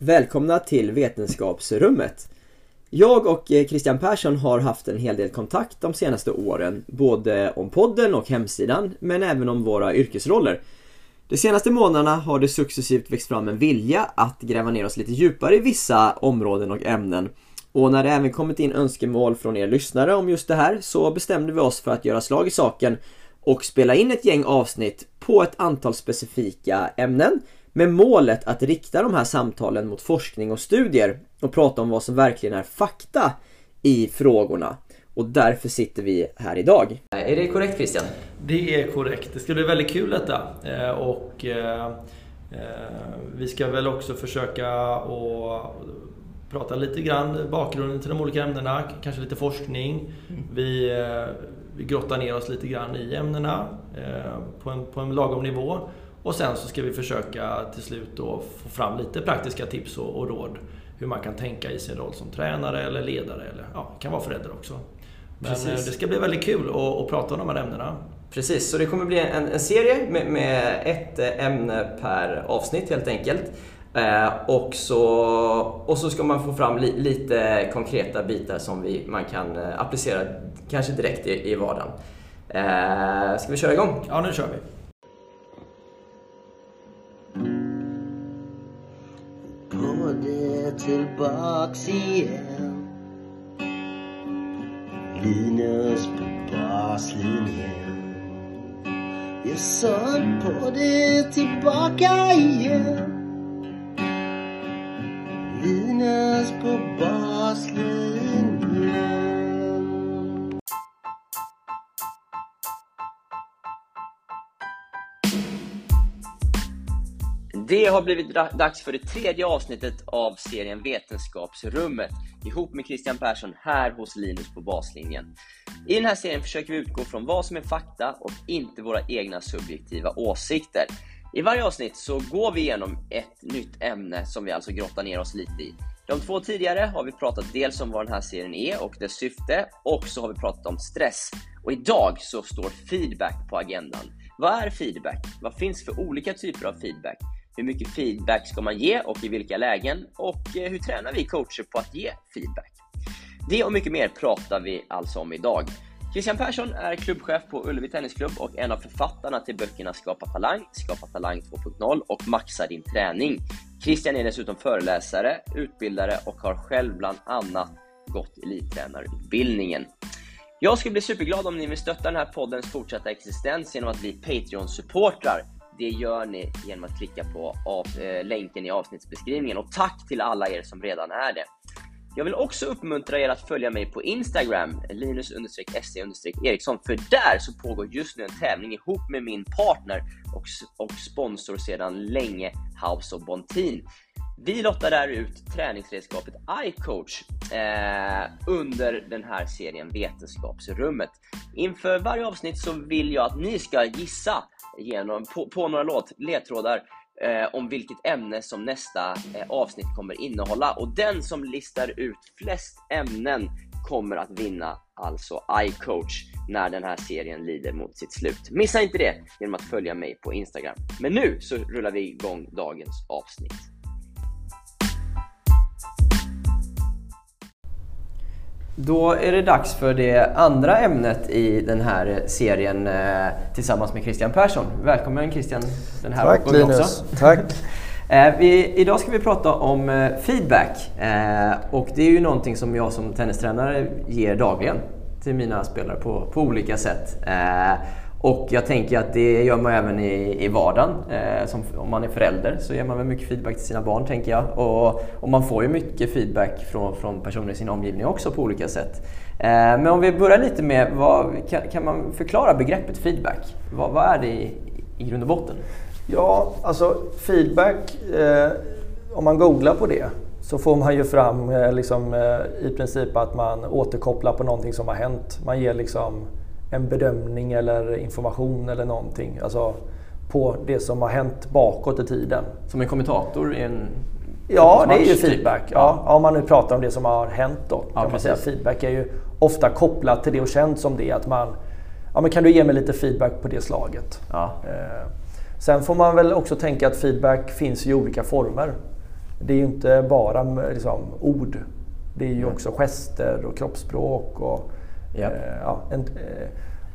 Välkomna till Vetenskapsrummet. Jag och eh, Christian Persson har haft en hel del kontakt de senaste åren, både om podden och hemsidan, men även om våra yrkesroller. De senaste månaderna har det successivt växt fram en vilja att gräva ner oss lite djupare i vissa områden och ämnen. Och när det även kommit in önskemål från er lyssnare om just det här så bestämde vi oss för att göra slag i saken och spela in ett gäng avsnitt på ett antal specifika ämnen med målet att rikta de här samtalen mot forskning och studier och prata om vad som verkligen är fakta i frågorna. Och därför sitter vi här idag. Är det korrekt Christian? Det är korrekt. Det ska bli väldigt kul detta. Eh, och eh, eh, vi ska väl också försöka att prata lite grann bakgrunden till de olika ämnena, kanske lite forskning. Mm. Vi, vi grottar ner oss lite grann i ämnena på en, på en lagom nivå. Och sen så ska vi försöka till slut då få fram lite praktiska tips och, och råd hur man kan tänka i sin roll som tränare eller ledare eller ja, kan vara förälder också. Men Precis. det ska bli väldigt kul att, att prata om de här ämnena. Precis, så det kommer bli en, en serie med, med, ett ämne per avsnitt helt enkelt. Eh, och, så, och så ska man få fram li, lite konkreta bitar som vi, man kan eh, applicera kanske direkt i, i vardagen. Eh, ska vi köra igång? Ja, nu kör vi. Det tillbaks igen. Linus på baslinjen. Jag sa på det tillbaka igen. Linus på baslinjen. Det har blivit dags för det tredje avsnittet av serien Vetenskapsrummet ihop med Christian Persson här hos Linus på baslinjen. I den här serien försöker vi utgå från vad som är fakta och inte våra egna subjektiva åsikter. I varje avsnitt så går vi igenom ett nytt ämne som vi alltså grottar ner oss lite i. De två tidigare har vi pratat dels om vad den här serien är och dess syfte och så har vi pratat om stress. Och idag så står feedback på agendan. Vad är feedback? Vad finns för olika typer av feedback? Hur mycket feedback ska man ge och i vilka lägen? Och eh, hur tränar vi coacher på att ge feedback? Det och mycket mer pratar vi alltså om idag. Christian Persson är klubbchef på Ullevi Tennisklubb och en av författarna till böckerna Skapa Talang, Skapa Talang 2.0 och Maxa din träning. Christian är dessutom föreläsare, utbildare och har själv bland annat gått elittränarutbildningen. Jag skulle bli superglad om ni vill stötta den här poddens fortsatta existens genom att bli Patreon-supportrar det gör ni genom att klicka på av, eh, länken i avsnittsbeskrivningen och tack till alla er som redan är det. Jag vill också uppmuntra er att följa mig på Instagram, linus-se-eriksson, för där så pågår just nu en tävling ihop med min partner och, och sponsor sedan länge, House of Bontin. Vi lottar där ut träningsredskapet iCoach eh, under den här serien Vetenskapsrummet. Inför varje avsnitt så vill jag att ni ska gissa genom, på, på några låt, ledtrådar eh, om vilket ämne som nästa eh, avsnitt kommer innehålla. Och den som listar ut flest ämnen kommer att vinna alltså iCoach när den här serien lider mot sitt slut. Missa inte det genom att följa mig på Instagram. Men nu så rullar vi igång dagens avsnitt. Då är det dags för det andra ämnet i den här serien eh, tillsammans med Christian Persson. Välkommen Christian den här Tack Linus. Också. Tack. Eh, vi, idag ska vi prata om eh, feedback och det är ju någonting som jag som tennistränare ger dagligen till mina spelare på, på olika sätt. Och jag tänker att det gör man även i, i vardagen. Eh, som, om man är förälder så ger man väl mycket feedback till sina barn tänker jag. Och, och man får ju mycket feedback från, från personer i sin omgivning också på olika sätt. Eh, men om vi börjar lite med, vad, kan, kan man förklara begreppet feedback? Vad, vad är det i, i grund och botten? Ja, alltså feedback, eh, om man googlar på det så får man ju fram eh, liksom, eh, i princip att man återkopplar på någonting som har hänt. Man ger liksom en bedömning eller information eller någonting. Alltså på det som har hänt bakåt i tiden. Som en kommentator i en Ja, det är ju typ. feedback. Ja. ja. om man nu pratar om det som har hänt då. Kan ja, man säga. Feedback är ju ofta kopplat till det och känt som det. Att man, ja, men kan du ge mig lite feedback på det slaget? Ja. Eh, sen får man väl också tänka att feedback finns i olika former. det är ju inte bara liksom, ord. Det är ju också gester och kroppsspråk. Och, Ja. eh, ja, en, eh,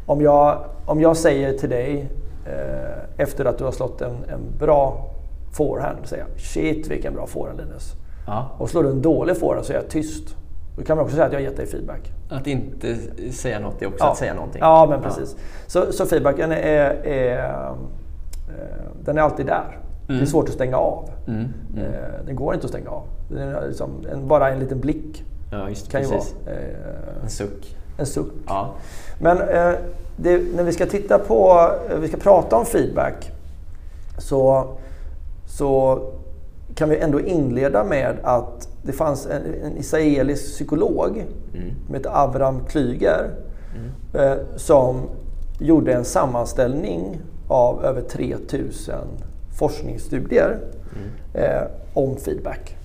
om, jag, om jag säger till dig eh, efter att du har slått en, en bra forehand, säger jag “Shit vilken bra forehand Linus”. Ja. Och slår du en dålig forehand så är jag tyst. Då kan man också säga att jag har gett dig feedback. Att inte säga något är också att säga någonting. Ja, men precis. Så, så feedbacken är, är, den är alltid där. Det är svårt att stänga av. Mm. Eh, Den går inte att stänga av. Den är liksom en, bara en liten blick Ja, just kan ju precis. vara eh, En suck. En suck. Ja. Men eh, det, när vi ska titta på, eh, vi ska prata om feedback så, så kan vi ändå inleda med att det fanns en, en israelisk psykolog som heter Avram Klyger eh, som gjorde en sammanställning av över 3000 forskningsstudier eh, om feedback.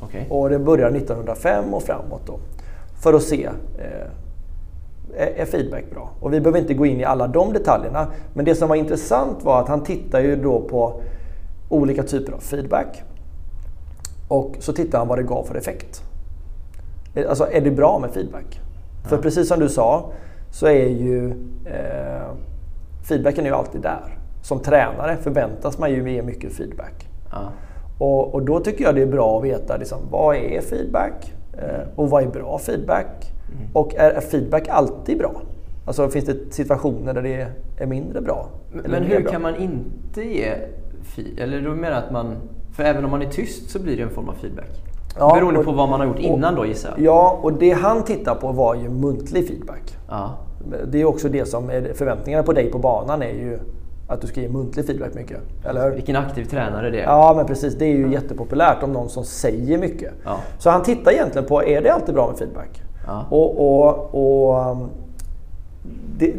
Okej. Och det börjar 1905 och framåt då. För att se, eh, är, feedback bra? Och vi behöver inte gå in i alla de detaljerna. Men det som var intressant var att han tittar ju då på olika typer av feedback. Och så tittar han vad det gav för effekt. Eh, Alltså, är det bra med feedback? För precis som du sa så är ju eh, feedbacken är ju alltid där. Som tränare förväntas man ju ge mycket feedback. Ja. Och, och då tycker jag det är bra att veta liksom, vad är feedback eh, och vad är bra feedback? Och är, feedback alltid bra? Alltså finns det situationer där det är mindre bra? Men, hur bra? kan man inte ge feedback? Eller du menar att man... För även om man är tyst så blir det en form av feedback? Ja, Beroende och- på vad man har gjort innan då gissar jag? Ja, och det han tittar på var ju muntlig feedback. Ja. Det är också det som är förväntningarna på dig på banan är ju att du ska ge muntlig feedback mycket. Eller hur? Vilken aktiv tränare det är. Ja, men precis. Det är ju jättepopulärt om någon som säger mycket. Ja. Så han tittar egentligen på, är det alltid bra med feedback? Ja. Och, och, och um, det,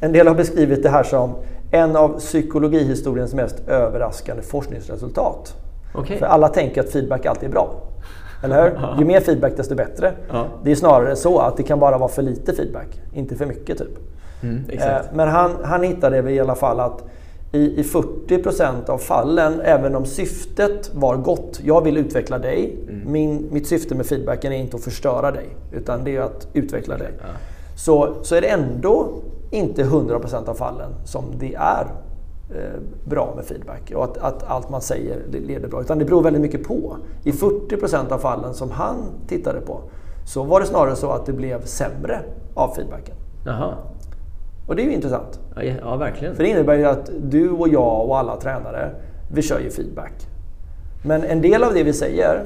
en del har beskrivit det här som en av psykologihistoriens mest överraskande forskningsresultat. Okej. För alla tänker att feedback alltid är bra. Eller hur? Ju mer feedback desto bättre. Ja. Det är snarare så att det kan bara vara för lite feedback, inte för mycket typ. Mm. Eh, Men han, han hittade i alla fall att i, i 40% av fallen, även om syftet var gott, jag vill utveckla dig. Mm. Min, mitt syfte med feedbacken är inte att förstöra dig, utan det är att utveckla dig. Så, så är det ändå inte 100% av fallen som det är eh, bra med feedback och att, att allt man säger leder bra. Utan det beror väldigt mycket på. I 40% av fallen som han tittade på så var det snarare så att det blev sämre av feedbacken. Jaha. Och det är ju intressant. Ja, ja, verkligen. För det innebär ju att du och jag och alla tränare, vi kör ju feedback. Men en del av det vi säger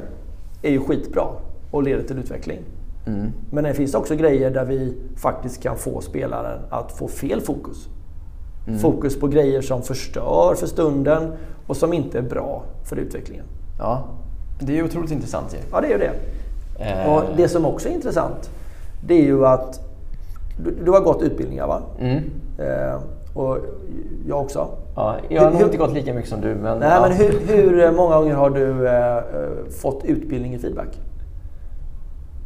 är ju skitbra och leder till utveckling. Mm. Men det finns också grejer där vi faktiskt kan få spelaren att få fel fokus. Mm. Fokus på grejer som förstör för stunden och som inte är bra för utvecklingen. Ja. Det är otroligt intressant ju. Ja, det är ju det. Eh, Och det som också är intressant, det är ju att du, du har gått utbildningar va? Mm. Eh, och jag också. Ja, jag har nog inte gått lika mycket som du, men... Nej, ja. men hur, hur många gånger har du eh, eh, fått utbildning i feedback?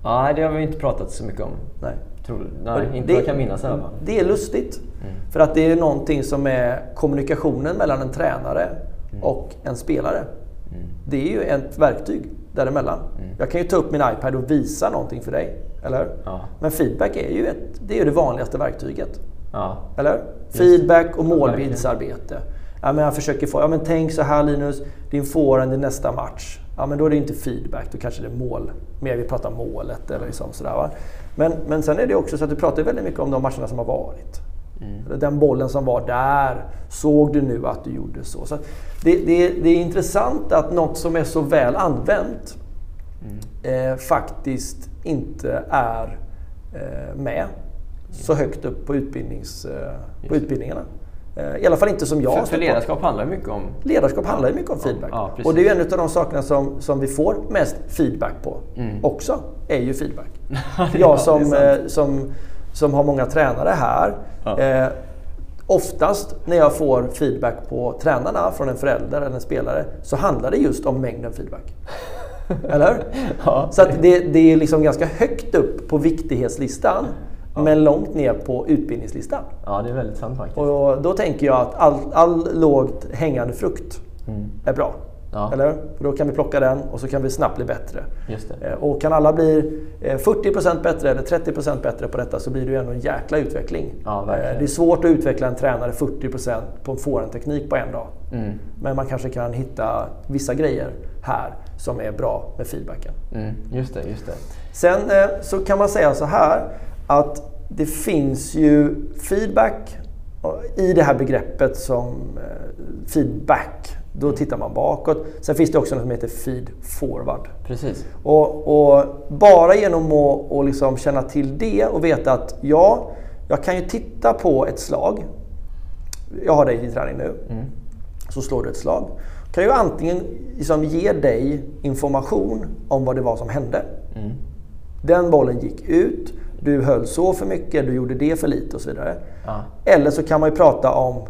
Nej, det har vi inte pratat så mycket om. Nej. Tror, nej, inte vad jag kan minnas i alla fall. Det är lustigt. För att det är någonting som är kommunikationen mellan en tränare och en spelare. Det är ju ett verktyg däremellan. Jag kan ju ta upp min iPad och visa någonting för dig. Eller hur? Ja. Men feedback är ju, ett, det, är ju det vanligaste verktyget. Ja. Eller? Feedback och målbildsarbete. Ja, men jag försöker få, ja, men tänk så här Linus, din forehand i nästa match. Ja, men då är det inte feedback, då kanske det är mål. Mer vi pratar målet eller liksom sådär. Va? Men, men sen är det också så att du pratar väldigt mycket om de matcherna som har varit. Eller Den bollen som var där, såg du nu att du gjorde så? så det, det, det är intressant att något som är så väl använt eh, faktiskt inte är eh, med så högt upp på, utbildnings, eh, på utbildningarna. Eh, I alla fall inte som jag För, för stött på. ledarskap handlar mycket om... Ledarskap handlar mycket om feedback. Ja, precis. och det är en av de sakerna som, som vi får mest feedback på också, är ju feedback. Ja, jag som, eh, som, som har många tränare här. Ja. Eh, oftast när jag får feedback på tränarna från en förälder eller en spelare så handlar det just om mängden feedback. Eller? Ja. Så det, det är liksom ganska högt upp på viktighetslistan men långt ner på utbildningslistan. Ja, det är väldigt sant faktiskt. Och då tänker jag att all, all lågt hängande frukt Mm. är bra. Ja. Eller? Då kan vi plocka den och så kan vi snabbt bli bättre. Eh, Och kan alla bli eh, 40% bättre eller 30% bättre på detta så blir det ju ändå en jäkla utveckling. Ja. Eh, det är svårt att utveckla en tränare 40% på en forehandteknik på en dag. Mm. Men man kanske kan hitta vissa grejer här som är bra med feedbacken. Mm. Just det, just det. Sen eh, så kan man säga så här att det finns ju feedback i det här begreppet som eh, feedback. Då tittar man bakåt. Sen finns det också något som heter feed forward. Precis. Och, och bara genom att och liksom känna till det och veta att ja, jag kan ju titta på ett slag. Jag har dig i träning nu. Så slår du ett slag. Kan ju antingen liksom ge dig information om vad det var som hände. Den bollen gick ut, du höll så för mycket, du gjorde det för lite och så vidare. Ja. Eller så kan man ju prata om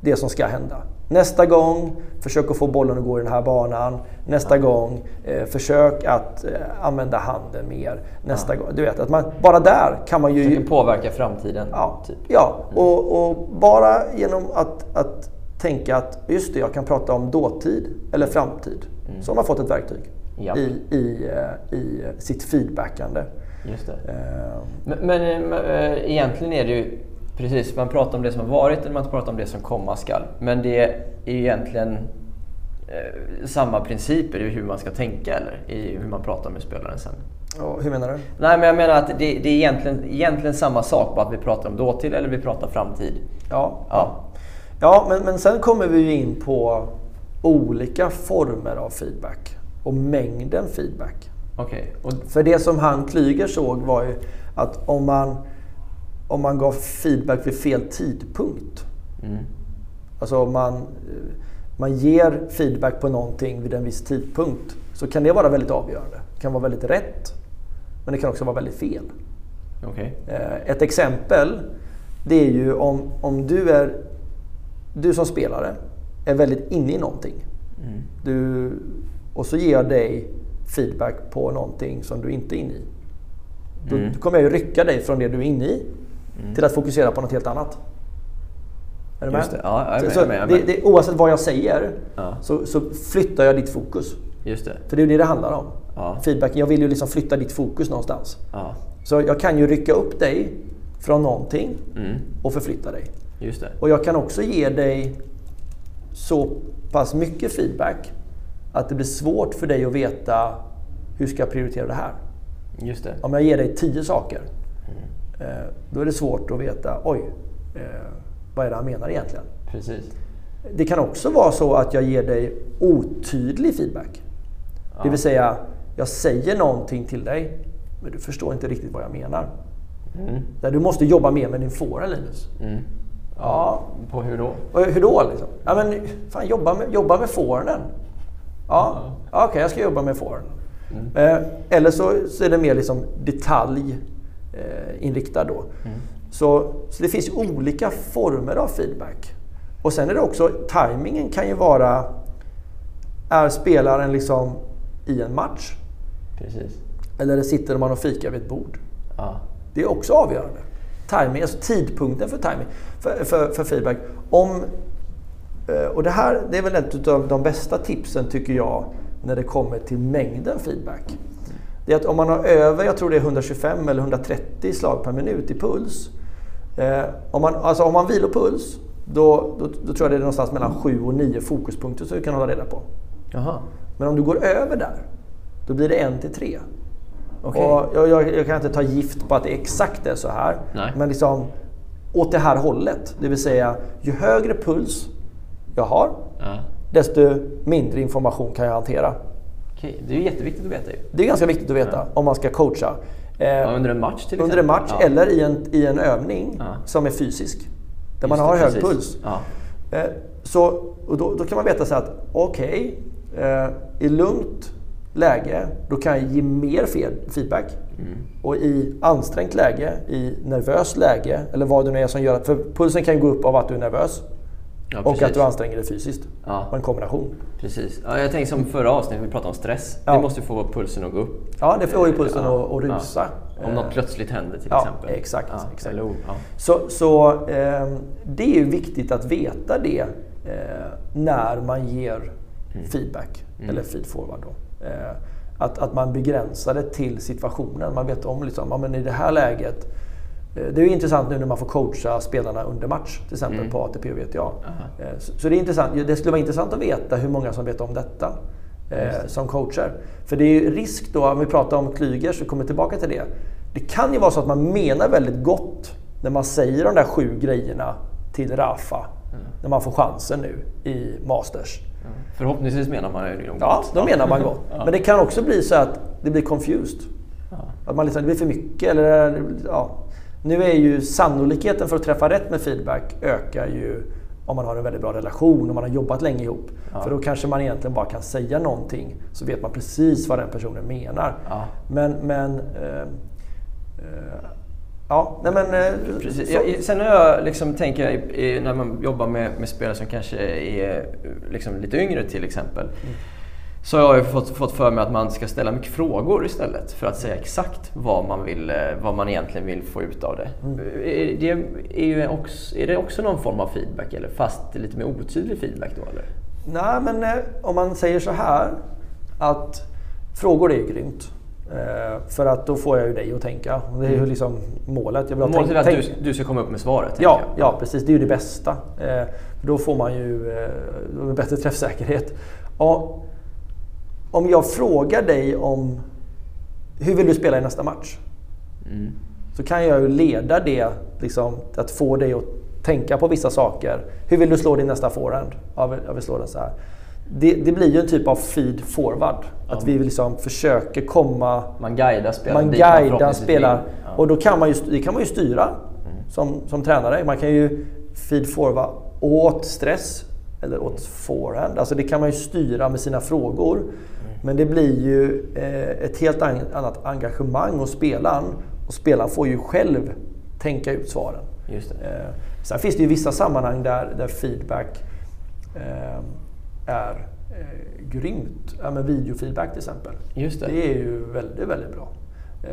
det som ska hända. Nästa gång, försök att få bollen att gå i den här banan. Nästa gång, eh, försök att eh, använda handen mer. Nästa gång, du vet, att man, bara där kan man ju... Försöker påverka framtiden. Ja, Typ. ja. Och, och bara genom att, att tänka att just det, jag kan prata om dåtid eller framtid. Så har man fått ett verktyg Japp. i, i, eh, i sitt feedbackande. Just det. Eh, Men, men äh, egentligen är det ju precis, man pratar om det som har varit eller man pratar om det som komma skall. Men det är ju egentligen eh, samma principer i hur man ska tänka eller i hur man pratar med spelaren sen. och hur menar du? Nej, men jag menar att det, det är egentligen, egentligen samma sak, bara att vi pratar om dåtid eller vi pratar framtid. Ja, Ja. Ja, men, men sen kommer vi ju in på olika former av feedback och mängden feedback. Okej. Och, För det som han Klyger såg var ju att om man, om man gav feedback vid fel tidpunkt. Alltså om man, eh, man ger feedback på någonting vid en viss tidpunkt så kan det vara väldigt avgörande. Det kan vara väldigt rätt, men det kan också vara väldigt fel. okej. Eh, Ett exempel, det är ju om, om du är du som spelare är väldigt inne i någonting. Du, och så ger jag dig feedback på någonting som du inte är inne i. Då Mm. kommer jag ju rycka dig från det du är inne i till att fokusera på något helt annat. Är du med? Just det. Ja, jag är med, Så- jag är med, jag är det, med. det, oavsett vad jag säger Ja. så, så flyttar jag ditt fokus. Just det. För det är det det handlar om. Ja. Feedbacken, jag vill ju liksom flytta ditt fokus någonstans. Ja. Så jag kan ju rycka upp dig från någonting Mm. och förflytta dig. Just det. Och jag kan också ge dig så pass mycket feedback att det blir svårt för dig att veta hur ska jag prioritera det här. Just det. Om jag ger dig tio saker, då är det svårt att veta, oj, eh, vad är det han menar egentligen? Precis. Det kan också vara så att jag ger dig otydlig feedback. Det vill säga, jag säger någonting till dig, men du förstår inte riktigt vad jag menar. Där du måste jobba mer med din forehand, Linus. Mm. Ja, På hur då? hur då liksom? Ja men fan jobba med, jobba med forehanden. Ja, ja okej jag ska jobba med forehanden. Eh, eller så, så är det mer liksom detalj eh, inriktad då. Så, så det finns olika former av feedback. Och sen är det också, tajmingen kan ju vara, är spelaren liksom i en match? Precis. Eller sitter man och fikar vid ett bord? Ja. Det är också avgörande. Timing, alltså tidpunkten för timing, för, för, för feedback. Om, eh, och det här det är väl ett av de bästa tipsen tycker jag när det kommer till mängden feedback. Det är att om man har över, jag tror det är 125 eller 130 slag per minut i puls. Eh, om, man, alltså om man vilopuls, då, då, då tror jag det är någonstans mellan 7 och 9 fokuspunkter som du kan hålla reda på. Jaha. Men om du går över där, då blir det 1 till 3. Okej. Och jag, jag, jag kan inte ta gift på att det exakt är så här. Nej. Men liksom åt det här hållet. Det vill säga, ju högre puls jag har, Ja. desto mindre information kan jag hantera. Okej, det är ju jätteviktigt att veta ju. Det är ganska viktigt att veta om man ska coacha. Eh, Ja, under en match till under en exempel. match Ja. eller i en, i en övning Ja. som är fysisk. Där man Just har det, hög precis. puls. Ja. Eh, Så, och då, då kan man veta så att okej, eh, i lugnt läge då kan jag ge mer fe- feedback. Mm. Och i ansträngt läge, i nervöst läge, eller vad det nu är som gör att... För pulsen kan gå upp av att du är nervös Ja, och att du anstränger dig fysiskt. Ja. Och en kombination. Precis. Ja, jag tänker som förra avsnittet, vi pratade om stress. Ja. Det måste få pulsen att gå upp. Ja, det får ju pulsen Ja. att, att rusa. Om något Eh, plötsligt händer till exempel. exakt, Ja, exakt. Eller. Så, så eh, det är ju viktigt att veta det eh, när man ger feedback. mm. eller feed forward. Då. Eh, att, att man begränsar det till situationen. Man vet om liksom, ja, men i det här läget det är intressant nu när man får coacha spelarna under match, till exempel mm. på ATP och VTA. Eh, så, så det, är intressant. det skulle vara intressant att veta hur många som vet om detta eh, som coacher. För det är ju risk då, om vi pratar om Klyger, så kommer tillbaka till det. Det kan ju vara så att man menar väldigt gott när man säger de där sju grejerna till Rafa. Mm. När man får chansen nu i Masters. Mm. Förhoppningsvis menar man ju gott. Ja, då menar man gott. ja. Men det kan också bli så att det blir confused. Ja. Att man liksom, det blir för mycket eller ja. Nu är ju sannolikheten för att träffa rätt med feedback ökar ju om man har en väldigt bra relation och man har jobbat länge ihop. Ja. För då kanske man egentligen bara kan säga någonting så vet man precis vad den personen menar. Ja. Men, men eh, eh, Ja, nej men... Eh, Precis. Jag, sen när jag liksom tänker när man jobbar med, med spelare som kanske är liksom lite yngre till exempel. Mm. Så har jag fått, fått för mig att man ska ställa mycket frågor istället för att säga exakt vad man, vill, eh, vad man egentligen vill få ut av det. Mm. Det är, ju också, är det också någon form av feedback eller fast lite mer otydlig feedback då eller? Nej men eh, om man säger så här att frågor är ju grymt. Eh, för att då får jag ju dig att tänka. Det är ju mm. liksom målet. Jag vill målet är att du, du, ska komma upp med svaret? Ja, ja, precis. Det är ju det bästa. Eh, då får man ju eh, bättre träffsäkerhet. Och om jag frågar dig om hur vill du spela i nästa match? Mm. Så kan jag ju leda det, liksom, att få dig att tänka på vissa saker. Hur vill du slå din nästa forehand? Ja, jag vill slå den så här. Det, det, blir ju en typ av feed forward. Ja. Att vi liksom försöker komma... Man guidar spelaren Man guidar spelaren. Ja. Och då kan man ju, det kan man ju styra mm. som, som tränare. Man kan ju feed forward åt stress eller åt forehand. Alltså det kan man ju styra med sina frågor. Men det blir ju eh, ett helt annat engagemang hos spelaren. Och spelaren får ju själv tänka ut svaren. Just det. Eh, sen finns det ju vissa sammanhang där, där feedback eh, är grymt. Ja, men videofeedback till exempel. Just det. det är ju väldigt, väldigt bra.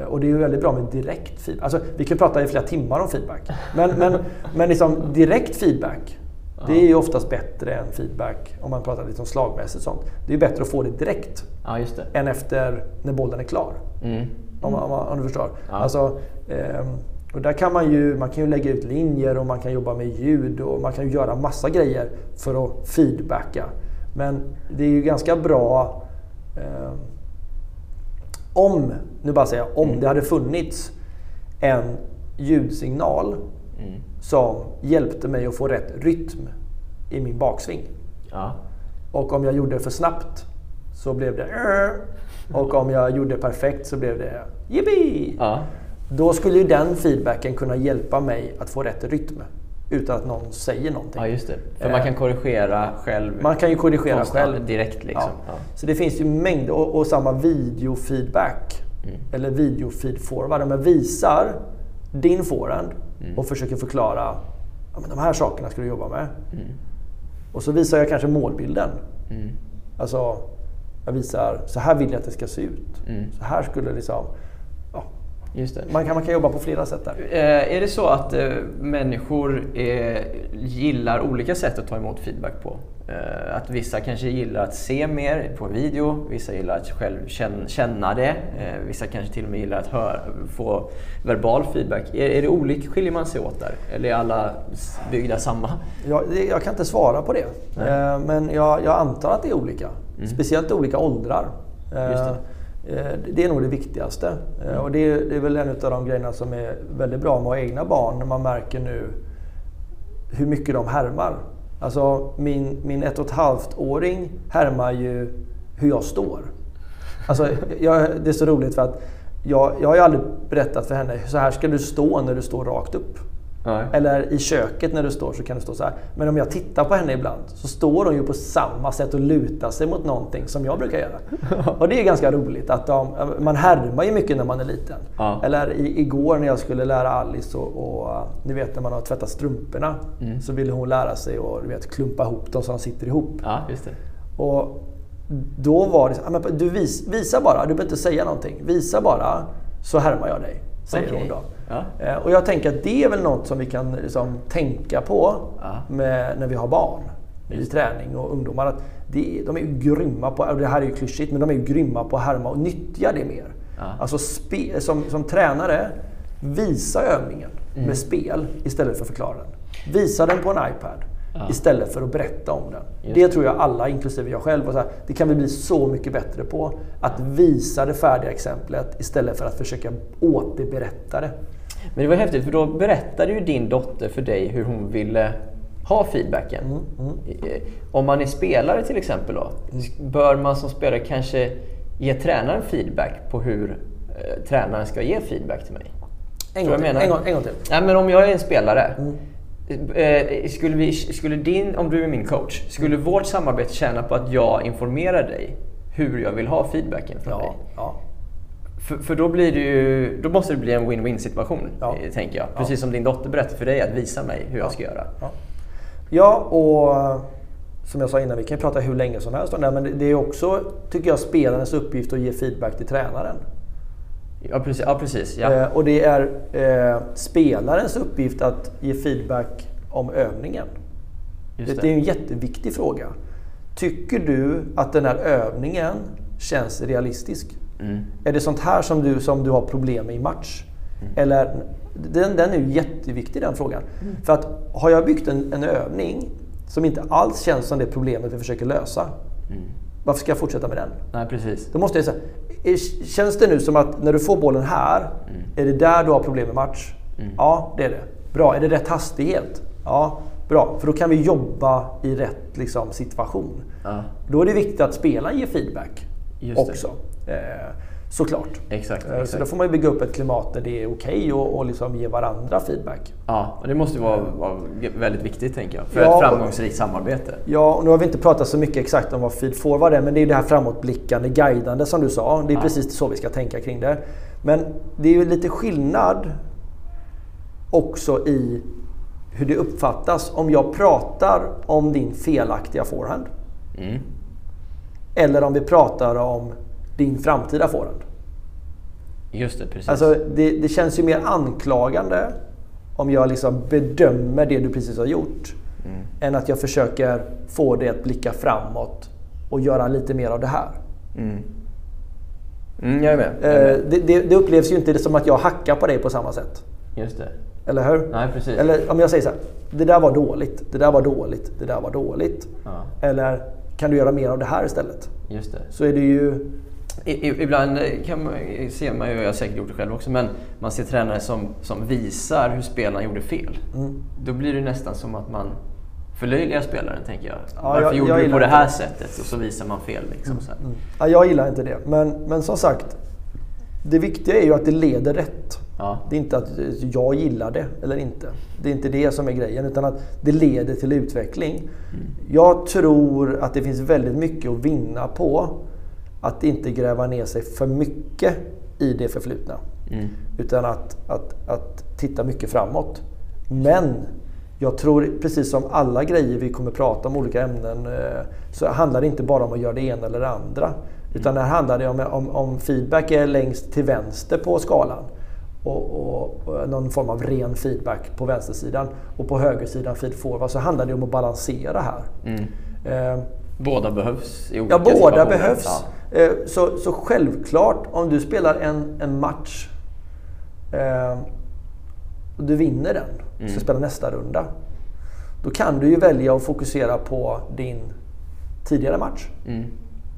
Och det är ju väldigt bra med direkt feedback. Alltså, vi kan prata i flera timmar om feedback. Men, men, men liksom direkt feedback det är ju oftast bättre än feedback om man pratar lite om slagmässigt sånt. Det är bättre att få det direkt ja, det. än efter när bollen är klar. Mm. Om, om, om, du förstår. Ja. Alltså, eh, och där kan man ju, man kan ju lägga ut linjer och man kan jobba med ljud och man kan ju göra massa grejer för att feedbacka. Men det är ju ganska bra eh, om, nu bara säger jag, om mm. det hade funnits en ljudsignal mm. som hjälpte mig att få rätt rytm i min baksving. Ja. Och om jag gjorde det för snabbt så blev det och om jag gjorde det perfekt så blev det jippi! Ja. Då skulle ju den feedbacken kunna hjälpa mig att få rätt rytm utan att någon säger någonting. Ja, just det. För man kan eh, korrigera själv. Man kan ju korrigera själv. Direkt liksom. Ja. Ja. Så det finns ju mängder, och, och samma videofeedback, mm. eller videofeed forward. Om jag visar din forehand mm. och försöker förklara ja, men de här sakerna ska du jobba med. Mm. Och så visar jag kanske målbilden. Mm. Alltså, jag visar, så här vill jag att det ska se ut. Mm. Så här skulle liksom... Ja. Man, kan, man kan jobba på flera sätt där. Eh, är det så att eh, människor eh, gillar olika sätt att ta emot feedback på? Eh, att vissa kanske gillar att se mer på video, vissa gillar att själv känna det, eh, vissa kanske till och med gillar att höra, få verbal feedback. Är, är det olika, skiljer man sig åt där? Eller är alla byggda samma? Jag, jag kan inte svara på det. Nej. Men jag, jag, antar att det är olika. Mm. Speciellt olika åldrar. Det. det. är nog det viktigaste. Mm. Och det är, det är väl en av de grejerna som är väldigt bra med att ha egna barn, när man märker nu hur mycket de härmar. Alltså min, min ett och ett halvt åring härmar ju hur jag står. Alltså, jag, det är så roligt för att jag, jag har ju aldrig berättat för henne, så här ska du stå när du står rakt upp. Nej. Eller i köket när du står så kan du stå så här. Men om jag tittar på henne ibland så står hon ju på samma sätt och lutar sig mot någonting som jag brukar göra. och det är ganska roligt att de, man härmar ju mycket när man är liten. Ja. Eller i, igår när jag skulle lära Alice och, och ni vet när man har tvättat strumporna mm. så ville hon lära sig att klumpa ihop dem så de sitter ihop. Ja, just det. Och då var det så, du vis, visa bara, du behöver inte säga någonting. Visa bara så härmar jag dig säger okay. hon då. Ja. Eh, och jag tänker att det är väl något som vi kan liksom tänka på ja. med, när vi har barn i träning och ungdomar. Att det, de är ju grymma på, och det här är ju klyschigt, men de är ju grymma på att härma och nyttja det mer. Ja. Alltså spe, som, som tränare, visa övningen Mm. med spel istället för förklara den. Visa den på en iPad Ja. istället för att berätta om den. Just det tror jag alla, inklusive jag själv, och så här, det kan vi bli så mycket bättre på. Att visa det färdiga exemplet istället för att försöka återberätta det. Men det var häftigt för då berättade ju din dotter för dig hur hon ville ha feedbacken. Eh, Om man är spelare till exempel då, bör man som spelare kanske ge tränaren feedback på hur eh, tränaren ska ge feedback till mig? En gång, till, en, gång, en gång till. Nej, men om jag är en spelare. Eh, skulle, vi, skulle din, om du är min coach, skulle vårt samarbete tjäna på att jag informerar dig hur jag vill ha feedbacken från dig? Ja, ja. För, för då, blir det ju, då måste det bli en win-win situation, Ja. eh, tänker jag. Precis som din dotter berättade för dig att visa mig hur jag ska göra. Ja. ja, och som jag sa innan, vi kan prata hur länge som helst om det här, men det är också, tycker jag, spelarens uppgift att ge feedback till tränaren. Ja, precis. Ja, precis ja. Eh, och det är eh, spelarens uppgift att ge feedback om övningen. Just det. det. är en jätteviktig fråga. Tycker du att den här övningen känns realistisk? Mm. Är det sånt här som du, som du har problem med i match? Mm. Eller, den, den är ju jätteviktig den frågan. För att har jag byggt en, en övning som inte alls känns som det problemet vi försöker lösa. Mm. Varför ska jag fortsätta med den? Nej, precis. Då måste jag säga, är- känns det nu som att när du får bollen här, Mm. är det där du har problem med match? Ja, det är det. Bra. Är det rätt hastighet? Ja, bra. För då kan vi jobba i rätt liksom, situation. Ja. Då är det viktigt att spelaren ger feedback Just det. också. Eh, såklart. Exakt, Eh, Så exakt. då får man bygga upp ett klimat där det är okej och, och liksom ge varandra feedback. Ja, och det måste ju vara, vara väldigt viktigt, tänker jag, för Ja, ett framgångsrikt samarbete. Ja, och nu har vi inte pratat så mycket exakt om vad feed forward är, men det är ju det här framåtblickande, guidande som du sa. Det är precis så vi ska tänka kring det. Men det är ju lite skillnad också i hur det uppfattas om jag pratar om din felaktiga forehand. Mm. Eller om vi pratar om din framtida forehand. Just det, precis. Alltså, det, det känns ju mer anklagande om jag liksom bedömer det du precis har gjort. Mm. Än att jag försöker få dig att blicka framåt och göra lite mer av det här. Mm. Mm, jag är med. Jag är Eh, med. det, det, det upplevs ju inte som att jag hackar på dig på samma sätt. Just det. Eller hur? Nej, precis. Eller om jag säger så här. Det där var dåligt. Det där var dåligt. Det där var dåligt. Ja. Eller kan du göra mer av det här istället? Just det. Så är det ju... Ibland eh, kan man, ser man ju, jag har säkert gjort det själv också, men man ser tränare som, som visar hur spelarna gjorde fel. Mm. Då blir det nästan som att man förlöjligar spelaren, tänker jag. Ja, Varför jag- gjorde jag du på det här det. sättet? Och så visar man fel. Liksom, så här. Ja, jag gillar inte det. Men, men som sagt. Det viktiga är ju att det leder rätt. Ja. Det är inte att jag gillar det eller inte. Det är inte det som är grejen. Utan att det leder till utveckling. Jag tror att det finns väldigt mycket att vinna på att inte gräva ner sig för mycket i det förflutna. Mm. Utan att, att, att titta mycket framåt. Men jag tror precis som alla grejer vi kommer prata om, olika ämnen, eh, så handlar det inte bara om att göra det ena eller det andra. Utan här handlar det om, om, om feedback är längst till vänster på skalan och, och, och någon form av ren feedback på vänstersidan och på högersidan feed forward så handlar det om att balansera här. Mm. Eh, Båda behövs i olika Ja, båda behövs. Eh, Så, så självklart, om du spelar en, en match eh, och du vinner den, Mm. ska spela nästa runda. Då kan du ju välja att fokusera på din tidigare match. Mm.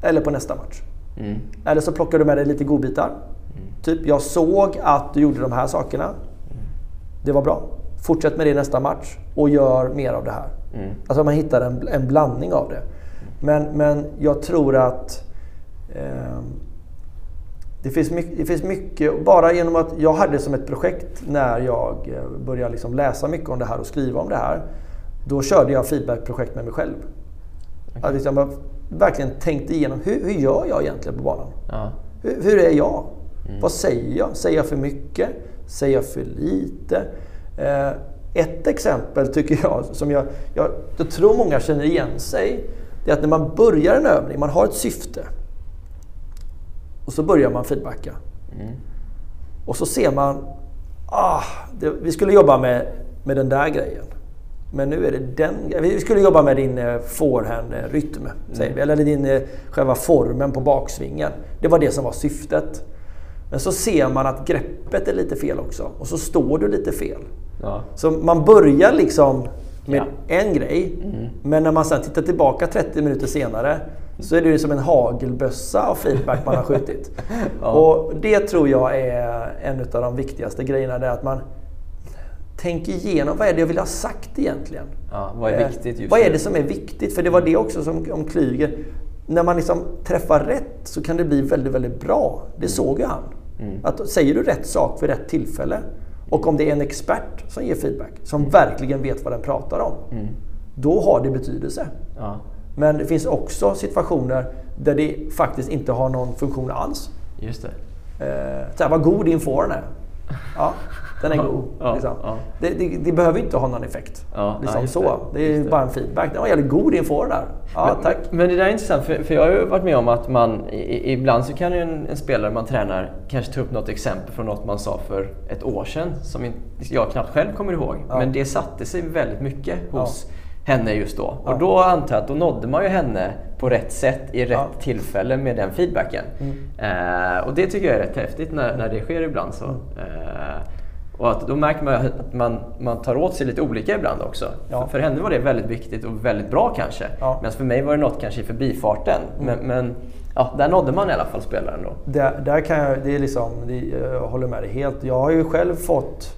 Eller på nästa match. Mm. Eller så plockar du med dig lite godbitar. Typ, jag såg att du gjorde de här sakerna. Det var bra. Fortsätt med det nästa match och gör mer av det här. Mm. Alltså man hittar en, en blandning av det. Men, men jag tror att det, finns mycket, det finns mycket, bara genom att jag hade det som ett projekt när jag eh, började liksom läsa mycket om det här och skriva om det här. Då körde jag feedbackprojekt med mig själv. Att liksom jag verkligen tänkte igenom, hur, hur gör jag egentligen på banan? Ja. Hur, hur är jag? Vad säger jag? Säger jag för mycket? Säger jag för lite? Eh, ett exempel tycker jag, som jag, jag, jag tror många känner igen sig, det är att när man börjar en övning, man har ett syfte. Och så börjar man feedbacka. Och så ser man, ah, det, vi skulle jobba med, med den där grejen. Men nu är det den... Vi skulle jobba med din eh, forehand-rytm, säger vi. Eller din eh, själva formen på baksvingen. Det var det som var syftet. Men så ser man att greppet är lite fel också. Och så står du lite fel. Ja. Så man börjar liksom med Ja. en grej. Men när man sen tittar tillbaka 30 minuter senare så är det ju som en hagelbössa av feedback man har skjutit. Och det tror jag är en av de viktigaste grejerna. Det är att man tänker igenom vad är det jag vill ha sagt egentligen. Ja, vad är Eh, viktigt just Vad är det som är viktigt? För det var det också som om Klyger. När man liksom träffar rätt så kan det bli väldigt, väldigt bra. Det Mm. såg ju han. Att säger du rätt sak vid rätt tillfälle och om det är en expert som ger feedback, som Mm. verkligen vet vad den pratar om. Då har det betydelse. Ja. Men det finns också situationer där det faktiskt inte har någon funktion alls. Just det. Eh, så här, vad god din forehand är. Ja, den är god. Ja, liksom. ja. Det, det, det behöver inte ha någon effekt. Ja, liksom så. det. Det, är bara en feedback. Den var jävligt god din forehand där. Ja, tack. Men det där är intressant, för, för jag har ju varit med om att man i- ibland så kan ju en, en spelare man tränar kanske ta upp något exempel från något man sa för ett år sedan som jag knappt själv kommer ihåg. Men det satte sig väldigt mycket hos henne just då. Ja. Och då antar jag att då nådde man ju henne på rätt sätt i rätt Ja. tillfälle med den feedbacken. Mm. Eh, och det tycker jag är rätt häftigt när, när det sker ibland. så. Mm. Eh, och att då märker man att man, man tar åt sig lite olika ibland också. Ja. För, för henne var det väldigt viktigt och väldigt bra kanske. Ja. Mm. Medan för mig var det något kanske i förbifarten. Men, men ja, där nådde man i alla fall spelaren då. Där, där kan jag, det är liksom, det, jag håller med dig helt. Jag har ju själv fått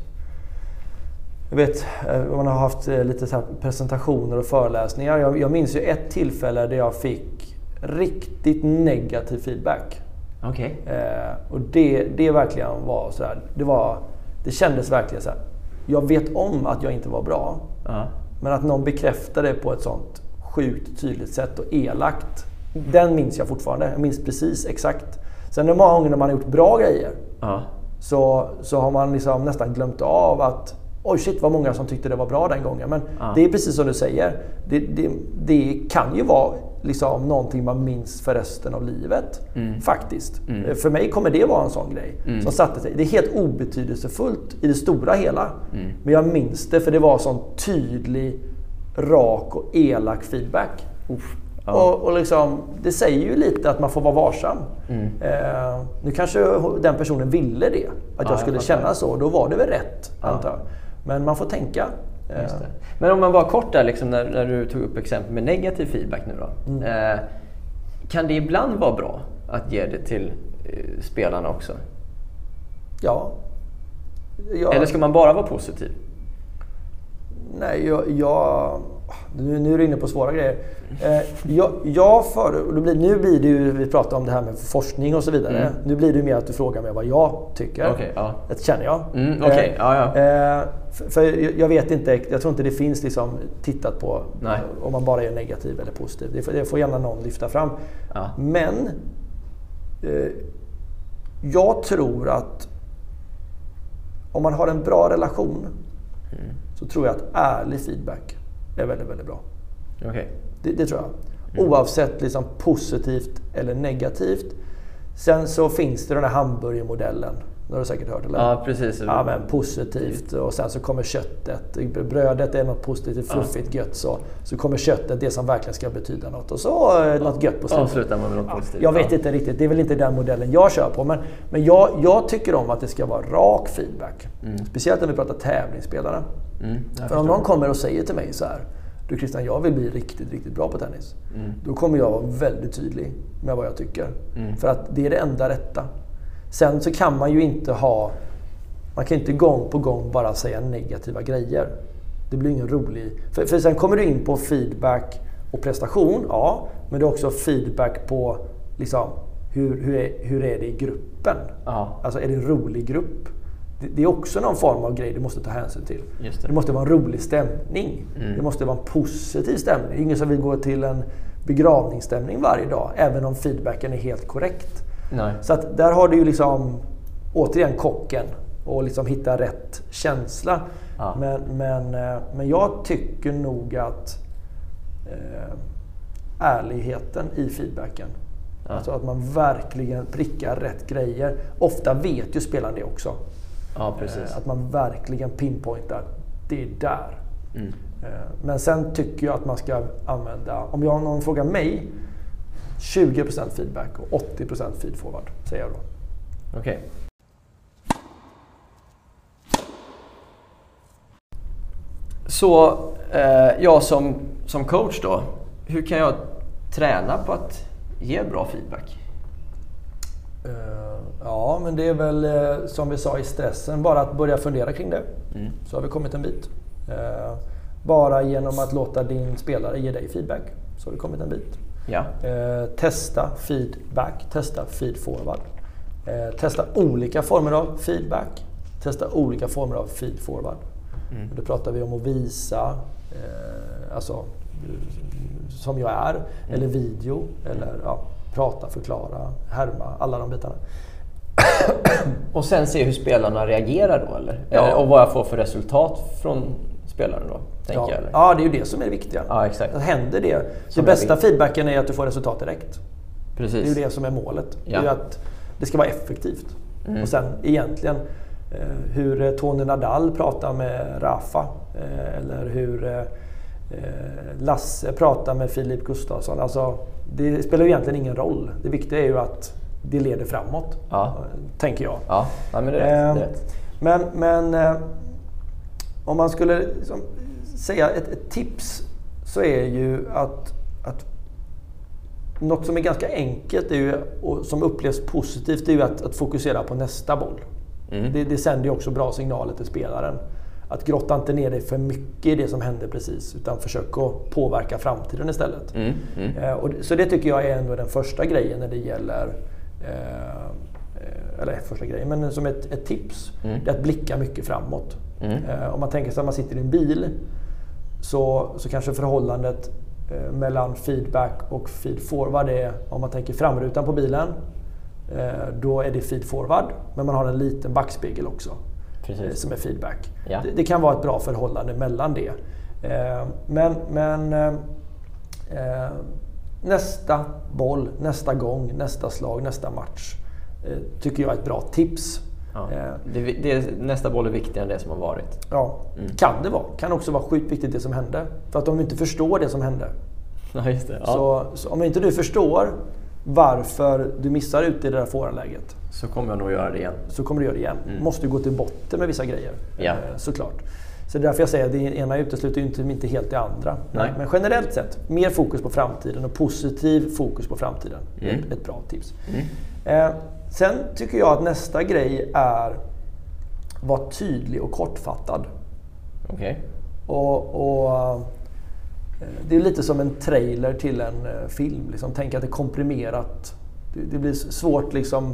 jag vet, eh, man har haft eh, lite så presentationer och föreläsningar. Jag, jag minns ju ett tillfälle där jag fick riktigt negativ feedback. Okej. Eh, och det, det verkligen var så här, det var, det kändes verkligen så här. Jag vet om att jag inte var bra. Ja. Men att någon bekräftar det på ett sånt sjukt tydligt sätt och elakt. Den minns jag fortfarande. Jag minns precis exakt. Sen är det många gånger när man har gjort bra grejer Ja. så, så har man liksom nästan glömt av att Oj shit vad många som tyckte det var bra den gången. Men Ja. det är precis som du säger. Det, det, det kan ju vara liksom någonting man minns för resten av livet. Faktiskt. För mig kommer det vara en sån grej. Som satte sig. Det är helt obetydelsefullt i det stora hela. Men jag minns det för det var sån tydlig, rak och elak feedback. Ja. Och, och liksom, det säger ju lite att man får vara varsam. Mm. Eh, nu kanske den personen ville det, att jag jag skulle fattar. känna så. Då var det väl rätt, antar jag. Men man får tänka. Eh. Men om man bara kort där, liksom, när, när du tog upp exempel med negativ feedback nu då. Mm. Eh, kan det ibland vara bra att ge det till eh, spelarna också? ja. Jag, Eller ska man bara vara positiv? Nej, jag... jag nu, nu är du inne på svåra grejer. Eh, jag, jag för, blir, nu blir det ju, vi pratar om det här med forskning och så vidare. Mm. Nu blir det mer att du frågar mig vad jag tycker. Okej, ja. Det känner jag. Mm, okej, ja, ja. Eh, för, för jag- jag vet inte, jag tror inte det finns liksom tittat på Nej. om man bara är negativ eller positiv. Det får, det får gärna någon lyfta fram. Ja. Men eh, jag tror att om man har en bra relation Mm. så tror jag att ärlig feedback är väldigt, väldigt bra. Okej. Det, det tror jag. Mm. Oavsett liksom positivt eller negativt. Sen så finns det den här hamburgermodellen. Det har du säkert hört eller? Ja, precis. Ja, men positivt och sen så kommer köttet. Brödet är något positivt, fluffigt, gött. Så, så kommer köttet, det som verkligen ska betyda något. Och så eh, något gött på slutet. Avslutar man med något positivt. Jag vet ja. inte riktigt, det är väl inte den modellen jag kör på. Men, men jag, jag tycker om att det ska vara rak feedback. Speciellt när vi pratar tävlingsspelare. Mm, För om någon kommer och säger till mig så här. Du Christian, jag vill bli riktigt, riktigt bra på tennis. Då kommer jag vara väldigt tydlig med vad jag tycker. För att det är det enda rätta. Sen så kan man ju inte ha... Man kan inte gång på gång bara säga negativa grejer. Det blir ingen rolig... För, för sen kommer du in på feedback och prestation, ja. Men det är också feedback på liksom, hur, hur, är, hur är det i gruppen? Ja. Alltså är det en rolig grupp? Det, är också någon form av grej du måste ta hänsyn till. Det. det måste vara en rolig stämning. Det måste vara en positiv stämning. Det är ingen som vill gå till en begravningsstämning varje dag, även om feedbacken är helt korrekt. Nej. Så att där har du ju liksom återigen kocken och liksom hitta rätt känsla. Ja. Men, men, eh, men jag tycker nog att eh, ärligheten i feedbacken. Alltså att man verkligen prickar rätt grejer. Ofta vet ju spelaren det också. Ja, precis. Eh, Att man verkligen pinpointar. Det är där. Mm. Eh, Men sen tycker jag att man ska använda, om jag, någon frågar mig, 20% feedback och 80% feedforward, säger jag då. Okej. Så eh, jag som, som coach då, hur kan jag träna på att ge bra feedback? Eh, Ja, men det är väl eh, som vi sa i stressen, bara att börja fundera kring det. Så har vi kommit en bit. Eh, Bara genom att låta din spelare ge dig feedback, så har vi kommit en bit. Ja. Testa feedback, testa feedforward. Testa olika former av feedback, testa olika former av feedforward. Mm. Då pratar vi om att visa, alltså som jag är, Mm. eller video, eller ja, prata, förklara, härma, alla de bitarna. Och sen se hur spelarna reagerar då eller? Ja. eller och vad jag får för resultat från spelaren då, tänker Ja, jag eller? ja, det är ju det som är det viktiga. Ja, exakt. Händer det? Som jag bästa feedbacken är att du får resultat direkt. Det är ju Precis. det som är målet. Det är Ja. ju att det ska vara effektivt. Mm. Och sen egentligen eh, hur eh, Tony Nadal pratar med Rafa eh, eller hur eh, eh, Lasse pratar med Filip Gustafsson. Alltså, det spelar ju egentligen ingen roll. Det viktiga är ju att det leder framåt, Ja. tänker jag. Ja, ja men det är rätt. Eh. Men, men eh, om man skulle liksom säga ett, ett tips så är ju att, att något som är ganska enkelt är ju, och som upplevs positivt är ju att, att fokusera på nästa boll. Mm. Det, det sänder ju också bra signaler till spelaren. Att grotta inte ner dig för mycket i det som hände precis utan försök att påverka framtiden istället. Mm. Mm. Eh, och, så det tycker jag är ändå den första grejen när det gäller eh, eh, eller första grejen, men som ett, ett tips. Mm. Det är att blicka mycket framåt. Mm. Eh, om man tänker sig att man sitter i en bil så, så kanske förhållandet eh, mellan feedback och feed forward är, om man tänker framrutan på bilen, eh, då är det feed forward. Men man har en liten backspegel också Precis. som är feedback. Ja. Det, det kan vara ett bra förhållande mellan det. Eh, men men eh, eh, nästa boll, nästa gång, nästa slag, nästa match eh, tycker jag är ett bra tips. Ja. Eh, Det, det, nästa boll är viktigare än det som har varit. ja, kan det vara. Kan också vara sjukt viktigt det som hände. För att om du inte förstår det som hände. Ja, just det. Ja. Så, så om inte du förstår varför du missar ut i det där forehandläget Så kommer jag nog göra det igen. så kommer du göra det igen. måste du gå till botten med vissa grejer. Ja. eh, Såklart. Så det är därför jag säger att det ena utesluter inte, inte helt det andra. Nej. Men generellt sett, mer fokus på framtiden och positiv fokus på framtiden. Mm. Ett, ett bra tips. Mm. Eh, sen tycker jag att nästa grej är var tydlig och kortfattad. Okej. Och, och, eh, det är lite som en trailer till en eh, film. Liksom. Tänk att det är komprimerat. Det, blir svårt liksom,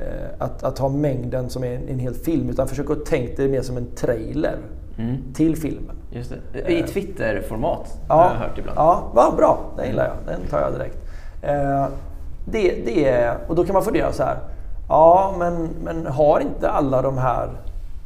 eh, att, att ha mängden som är en, en hel film. Utan försök att tänka det mer som en trailer Mm. till filmen. Just det. I Twitter-format Ja, har jag hört ibland. Ja, vad bra. Den gillar jag. Den tar jag direkt. Eh, det, det är, och då kan man fundera så här. Ja, men, men har inte alla de här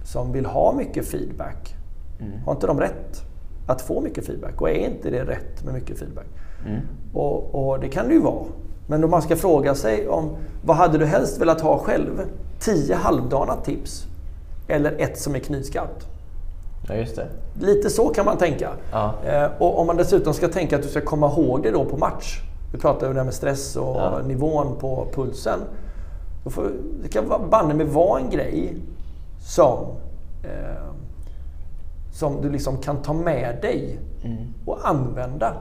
som vill ha mycket feedback, Mm. har inte de rätt att få mycket feedback? Och är inte det rätt med mycket feedback? Mm. Och, och det kan det ju vara. Men om man ska fråga sig om vad hade du helst velat ha själv? Tio halvdana tips eller ett som är knivskarpt? Ja, just det. Lite så kan man tänka. Ja. Eh, och om man dessutom ska tänka att du ska komma ihåg det då på match. Vi pratade ju om det här med stress och Ja. nivån på pulsen. Då får, det kan vara- banne mig vara en grej som, eh, som du liksom kan ta med dig Mm. och använda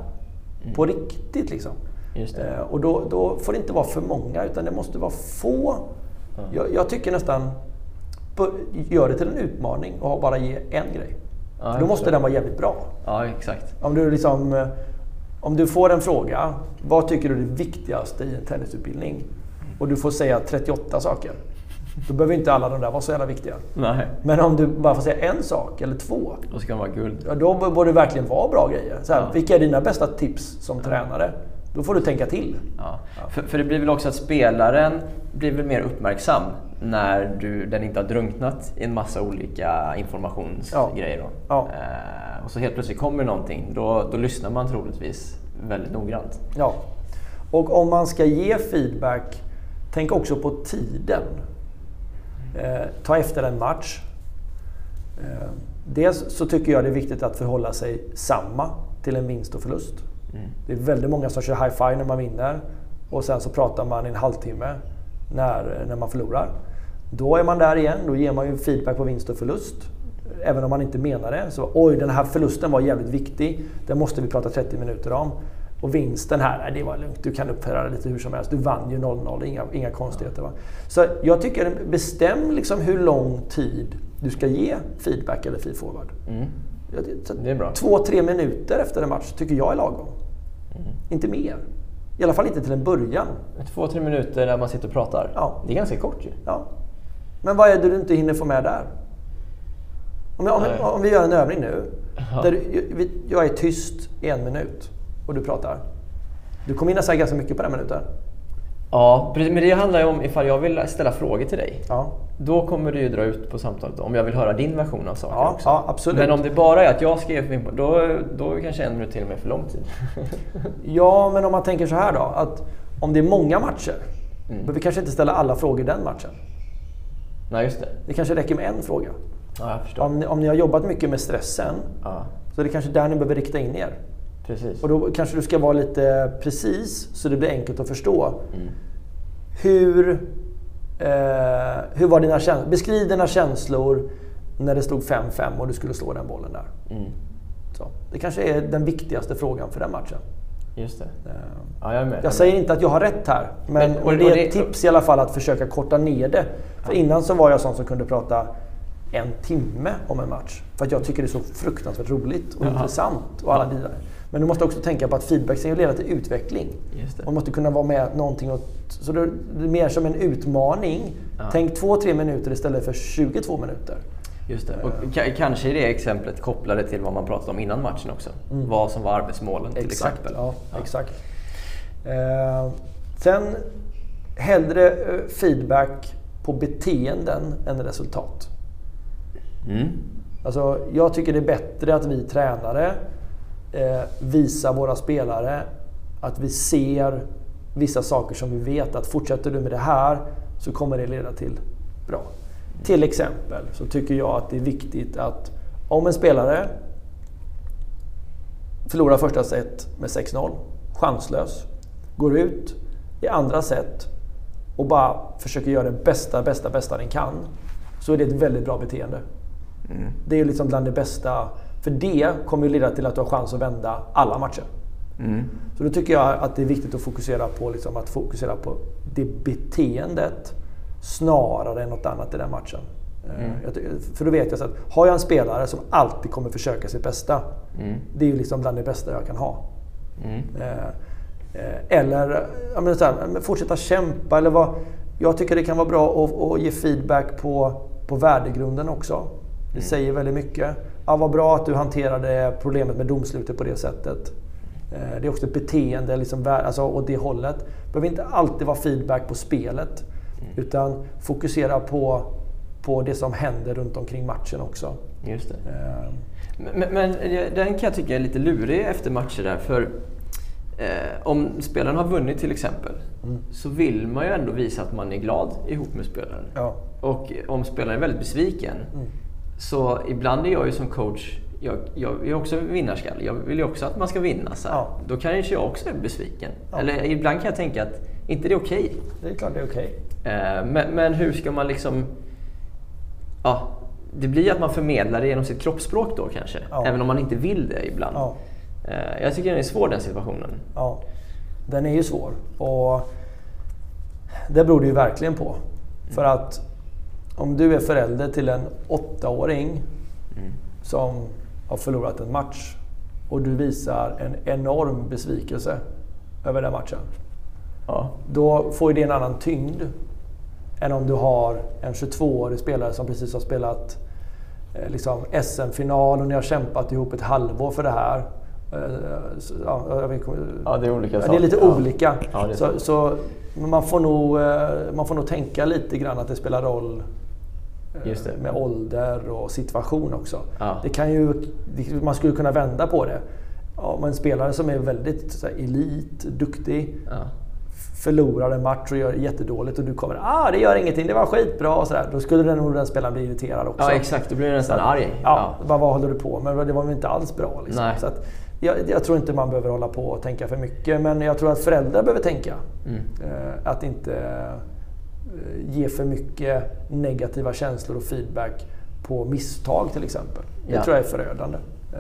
på riktigt. Liksom. Eh, och då, då får det inte vara för många utan det måste vara få. Jag, jag tycker nästan, gör det till en utmaning och bara ge en grej. Ja, då måste den vara jävligt bra. Ja, exakt. Om du, liksom, eh, om du får en fråga, vad tycker du är det viktigaste i en tennisutbildning? Och du får säga 38 saker. Då behöver inte alla de där vara så jävla viktiga. Nej. Men om du bara får säga en sak eller två, Då ska de vara guld. ja, då borde det verkligen vara bra grejer. Så här, Ja. Vilka är dina bästa tips som tränare? Då får du tänka till. Ja. För, för det blir väl också att spelaren blir väl mer uppmärksam när du, den inte har drunknat i en massa olika informationsgrejer. Ja. Eh, och så helt plötsligt kommer någonting, då, då lyssnar man troligtvis väldigt noggrant. Ja. Och om man ska ge feedback, tänk också på tiden. Eh, ta efter en match. Eh, dels så tycker jag det är viktigt att förhålla sig samma till en vinst och förlust. Mm. Det är väldigt många som kör high-five när man vinner och sen så pratar man i en halvtimme när, när man förlorar. Då är man där igen, då ger man ju feedback på vinst och förlust. Även om man inte menar det. Så oj, den här förlusten var jävligt viktig. Den måste vi prata 30 minuter om. Och vinsten här, det var lugnt. Du kan uppföra det lite hur som helst. Du vann ju 0-0, inga, inga konstigheter. Va? Så jag tycker, bestäm liksom hur lång tid du ska ge feedback eller feedforward. Mm. Det är bra. Två, tre minuter efter en match tycker jag är lagom. Mm. Inte mer. I alla fall inte till en början. Två, tre minuter när man sitter och pratar? Ja. Det är ganska kort ju. Ja. Men vad är det du inte hinner få med där? Om, jag, om, om vi gör en övning nu. Ja. Där jag är tyst i en minut och du pratar. Du kommer hinna säga ganska mycket på den minuten. Ja, men det handlar ju om ifall jag vill ställa frågor till dig. Ja. Då kommer du ju dra ut på samtalet om jag vill höra din version av saker ja, också. Ja, absolut. Men om det bara är att jag ska ge min då, då är kanske en minut till och med för lång tid. ja, men om man tänker så här då. Att om det är många matcher, mm. behöver vi kanske inte ställa alla frågor i den matchen. Nej, just det. Det kanske räcker med en fråga. Ja. Om ni, om ni har jobbat mycket med stressen, ja. så är det kanske där ni behöver rikta in er. Precis. Och då kanske du ska vara lite precis, så det blir enkelt att förstå. Mm. Hur, eh, hur var dina känslor? Beskriv dina känslor när det stod 5-5 och du skulle slå den bollen där. Mm. Så, det kanske är den viktigaste frågan för den matchen. Just det. Eh, ja, jag, med, jag säger inte att jag har rätt här, men, men och, det är ett tips i alla fall att försöka korta ner det. För innan så var jag sån som kunde prata en timme om en match. För att jag tycker det är så fruktansvärt roligt och Jaha. intressant och alla vidare. Men du måste också tänka på att feedback ska leda till utveckling. Man måste kunna vara med någonting. Och, så det är mer som en utmaning. Ja. Tänk två, tre minuter istället för 22 minuter. Just det. Och kanske i det exemplet kopplade till vad man pratade om innan matchen också. Mm. Vad som var arbetsmålen till exakt, exempel. Ja, ja. Exakt. Eh, sen hellre eh, feedback på beteenden än resultat. Mm. Alltså, jag tycker det är bättre att vi tränare eh, visar våra spelare att vi ser vissa saker som vi vet att fortsätter du med det här så kommer det leda till bra. Till exempel så tycker jag att det är viktigt att om en spelare förlorar första set med 6-0, chanslös, går ut i andra set och bara försöker göra det bästa, bästa, bästa den kan, så är det ett väldigt bra beteende. Mm. Det är liksom bland det bästa. För det kommer ju leda till att du har chans att vända alla matcher. Mm. Så då tycker jag att det är viktigt att fokusera på, liksom, att fokusera på det beteendet snarare än något annat i den matchen. Eh, mm. För då vet jag så att har jag en spelare som alltid kommer försöka sitt bästa. Mm. Det är ju liksom bland det bästa jag kan ha. Mm. Eh, eh eller så här, fortsätta kämpa. Eller vad, jag tycker det kan vara bra att, att ge feedback på, på värdegrunden också. Det mm. säger väldigt mycket. Ja, vad bra att du hanterade problemet med domslutet på det sättet. Eh, det är också ett beteende liksom, alltså, åt det hållet. Det behöver inte alltid vara feedback på spelet. Mm. Utan fokusera på, på det som händer runt omkring matchen också. Just det. Uh. Men, men, den kan jag tycka är lite lurig efter matcher där. För eh, om spelaren har vunnit till exempel mm. så vill man ju ändå visa att man är glad ihop med spelaren. Ja. Och om spelaren är väldigt besviken mm. Så ibland är jag ju som coach jag, jag är också vinnarskalle. Jag vill ju också att man ska vinna. Så ja. Då kanske jag också är besviken. Ja. Eller ibland kan jag tänka att inte det är okej. Okay. Det är klart det är okej. Okay. Eh, men, men, hur ska man liksom... Ja, det blir att man förmedlar det genom sitt kroppsspråk då kanske. Ja. Även om man inte vill det ibland. Ja. Eh, jag tycker den är svår den situationen. Ja, den är ju svår. Och det beror det ju verkligen på. För att om du är förälder till en åttaåring mm. som har förlorat en match och du visar en enorm besvikelse över den matchen. Ja. Då får det en annan tyngd än om du har en 22-årig spelare som precis har spelat eh, liksom SM-final och ni har kämpat ihop ett halvår för det här. Eh, ja, det är olika saker. Det är lite ja. olika. Ja, är så, så, man, får nog, eh, man får nog tänka lite grann att det spelar roll med ålder och situation också. Ja. Det kan ju, man skulle kunna vända på det. Om en spelare som är väldigt så här, elit, duktig, ja. förlorar en match och gör jättedåligt och du kommer ah det gör ingenting, det var skitbra och sådär. Då skulle den, nog den spelaren bli irriterad också. Ja exakt, då blir du nästan arg. Ja, ja. Bara, vad håller du på med? Det var väl inte alls bra. Liksom. Nej. Så att, jag, jag, tror inte man behöver hålla på och tänka för mycket, men jag tror att föräldrar behöver tänka. Mm. Eh, att inte ge för mycket negativa känslor och feedback på misstag till exempel. Det Ja. tror jag är förödande. Eh,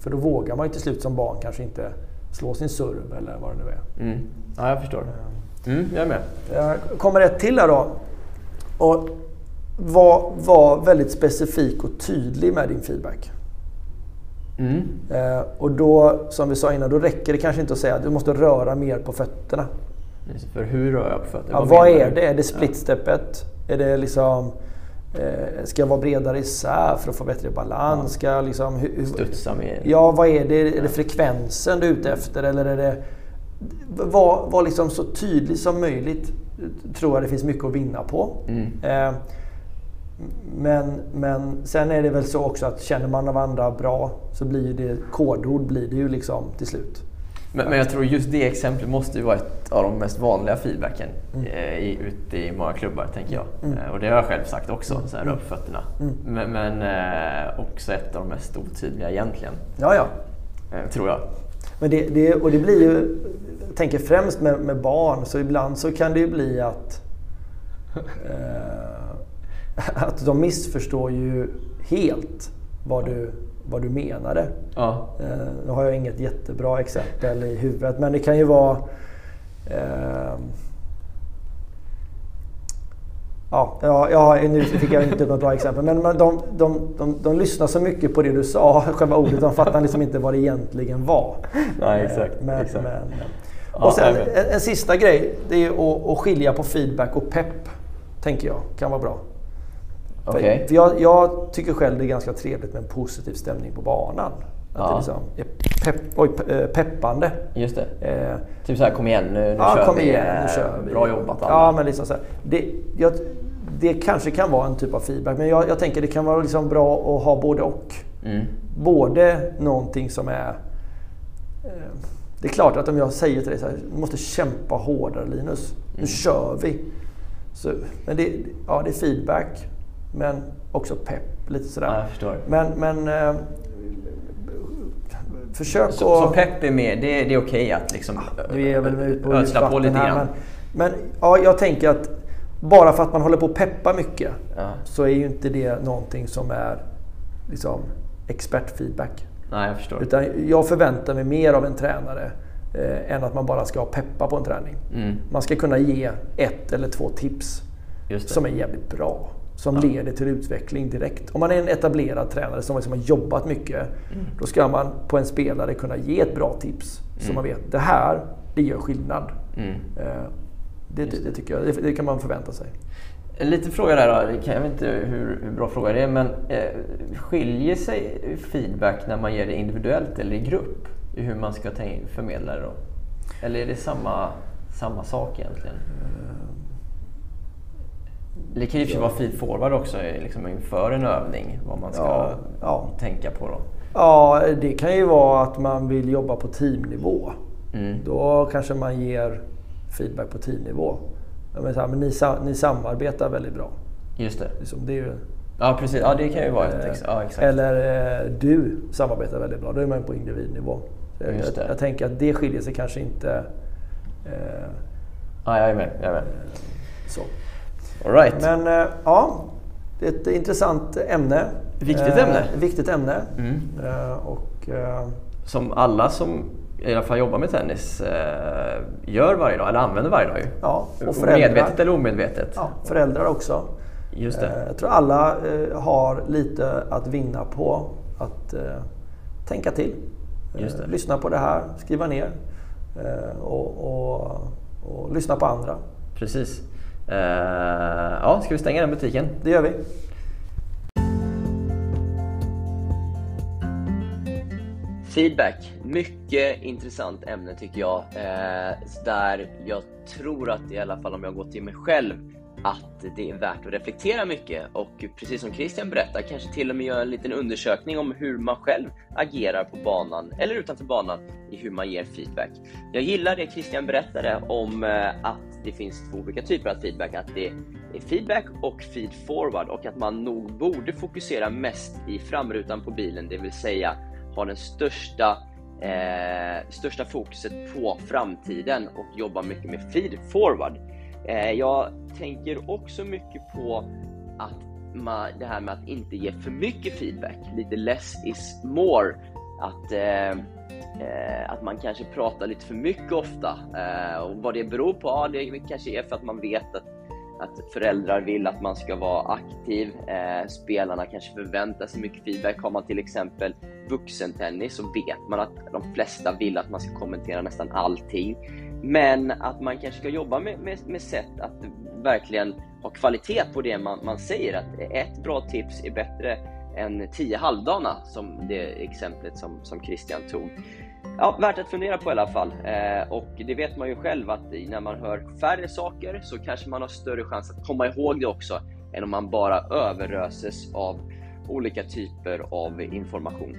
för då vågar man ju till slut som barn kanske inte slå sin serv eller vad det nu är. Mm. Ja, jag förstår. Mm, jag är med. Jag kommer ett till här då. Och var, var väldigt specifik och tydlig med din feedback. Mm. Eh, och då, som vi sa innan, då räcker det kanske inte att säga att du måste röra mer på fötterna. För hur rör jag på fötterna? Ja, vad menar är det? Är det splitsteppet? Är det liksom... Eh, ska jag vara bredare isär för att få bättre balans? Ska jag liksom... Hur, hur, Studsa mer? Ja, vad är det? Är det frekvensen du är ute efter eller är det... Var, var liksom så tydlig som möjligt. Tror jag det finns mycket att vinna på. Mm. Eh, men, men sen är det väl så också att känner man av andra bra så blir det kodord blir det ju liksom till slut. Men, men jag tror just det exemplet måste ju vara ett av de mest vanliga feedbacken Mm. eh, i, ute i många klubbar, tänker jag. Eh, och det har jag själv sagt också, Mm. så här, rör på fötterna. Men, men eh, också ett av de mest otydliga egentligen, Ja, ja. tror jag. Men det, det, och det blir ju, jag tänker främst med, med barn, så ibland så kan det ju bli att eh, att de missförstår ju helt vad du, vad du menade. Ja. Eh, nu har jag inget jättebra exempel i huvudet, men det kan ju vara... Eh, ja, ja, nu fick jag inte upp något bra exempel, men de, de, de, de lyssnar så mycket på det du sa, själva ordet, de fattar liksom inte vad det egentligen var. Nej, Eh, exakt. Men, exakt. men, och sen en, en sista grej, det är att, att skilja på feedback och pepp, tänker jag, kan vara bra. Okej. För jag, jag tycker själv det är ganska trevligt med en positiv stämning på banan. Att Ja. det liksom är pepp, oj, eh, peppande. Just det. Eh, Typ så här, kom igen nu, nu ja, kör kom vi. igen, nu eh, kör vi. Bra jobbat alla. Ja, men liksom så här, det, jag, det kanske kan vara en typ av feedback, men jag, jag tänker det kan vara liksom bra att ha både och. Mm. Både någonting som är... Eh, det är klart att om jag säger till dig så här, du måste kämpa hårdare Linus. Nu Mm. kör vi. Så, men det, ja, det är feedback, men också pepp. Lite sådär. Ja. Men, men eh, försök Så, att... så pepp är med, det, det är okej att liksom Nu är jag väl ute på ödsla på lite grann. Men, men ja, jag tänker att bara för att man håller på att peppa mycket Ja. så är ju inte det någonting som är liksom, expertfeedback. Nej, jag förstår. Utan jag förväntar mig mer av en tränare eh, än att man bara ska peppa på en träning. Mm. Man ska kunna ge ett eller två tips som är jävligt bra. Som leder till utveckling direkt. Om man är en etablerad tränare som liksom har jobbat mycket. Mm. Då ska man på en spelare kunna ge ett bra tips. Så man vet, det här, det gör skillnad. Mm. Eh, Det, det, det tycker jag, det, det kan man förvänta sig. En liten fråga där då. Jag vet inte hur, hur bra fråga det är, men eh, skiljer sig feedback när man ger det individuellt eller i grupp? I hur man ska förmedla det då? Eller är det samma, samma sak egentligen? Det kan ju vara feed forward också eh, liksom inför en övning, vad man ska Ja, ja. tänka på då. Ja, det kan ju vara att man vill jobba på teamnivå. Mm. Då kanske man ger feedback på teamnivå. Men, så här, men ni, ni samarbetar väldigt bra. Just det. Liksom, det är ju, Ja, precis. Ja, det kan ju vara ett eh, ex- ja, exakt. Eller eh, du samarbetar väldigt bra. Då är man på individnivå. Just jag, jag tänker att det skiljer sig kanske inte eh, Ja, jag är med. Jag är med. så. All right. Men eh, ja, det är ett intressant ämne. Viktigt Eh, ämne. Viktigt ämne. Mm. Eh, och, Som alla som i alla fall jobbar med tennis gör varje dag, eller använder varje dag ju. ja, och föräldrar. Medvetet eller omedvetet. Ja, föräldrar också. Just det. Jag tror alla har lite att vinna på att tänka till. Lyssna på det här, skriva ner och, och, och lyssna på andra. Precis. Eh, ja, ska vi stänga den butiken? Det gör vi. Feedback, mycket intressant ämne tycker jag. Eh, där jag tror att i alla fall om jag går till mig själv att det är värt att reflektera mycket och precis som Christian berättar, kanske till och med göra en liten undersökning om hur man själv agerar på banan eller utanför banan i hur man ger feedback. Jag gillar det Christian berättade om eh, att det finns två olika typer av feedback, att det är feedback och feed forward och att man nog borde fokusera mest i framrutan på bilen, det vill säga ha den största eh, största fokuset på framtiden och jobba mycket med feed forward. Eh, jag tänker också mycket på att man, det här med att inte ge för mycket feedback, lite less is more. Att, eh, eh, att man kanske pratar lite för mycket ofta. Eh, och vad det beror på? Ja, det kanske är för att man vet att, att föräldrar vill att man ska vara aktiv. Eh, spelarna kanske förväntar sig mycket feedback. Har man till exempel vuxentennis så vet man att de flesta vill att man ska kommentera nästan allting. Men att man kanske ska jobba med, med, med sätt att verkligen ha kvalitet på det man, man säger. Att ett bra tips är bättre än tio halvdana, som det exemplet som, som Christian tog. Ja, värt att fundera på i alla fall. Eh, och det vet man ju själv att när man hör färre saker så kanske man har större chans att komma ihåg det också än om man bara överöses av olika typer av information.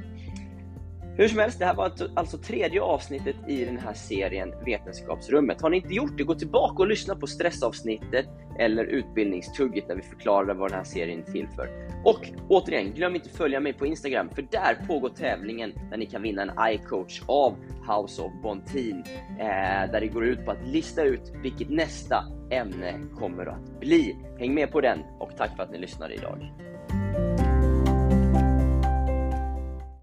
Hur som helst, det här var alltså-, alltså tredje avsnittet i den här serien Vetenskapsrummet. Har ni inte gjort det, gå tillbaka och lyssna på stressavsnittet eller utbildningstugget där vi förklarade vad den här serien är till för. Och återigen, glöm inte följa mig på Instagram för där pågår tävlingen där ni kan vinna en iCoach av House of Bontin eh, där det går ut på att lista ut vilket nästa ämne kommer att bli. Häng med på den och tack för att ni lyssnade idag.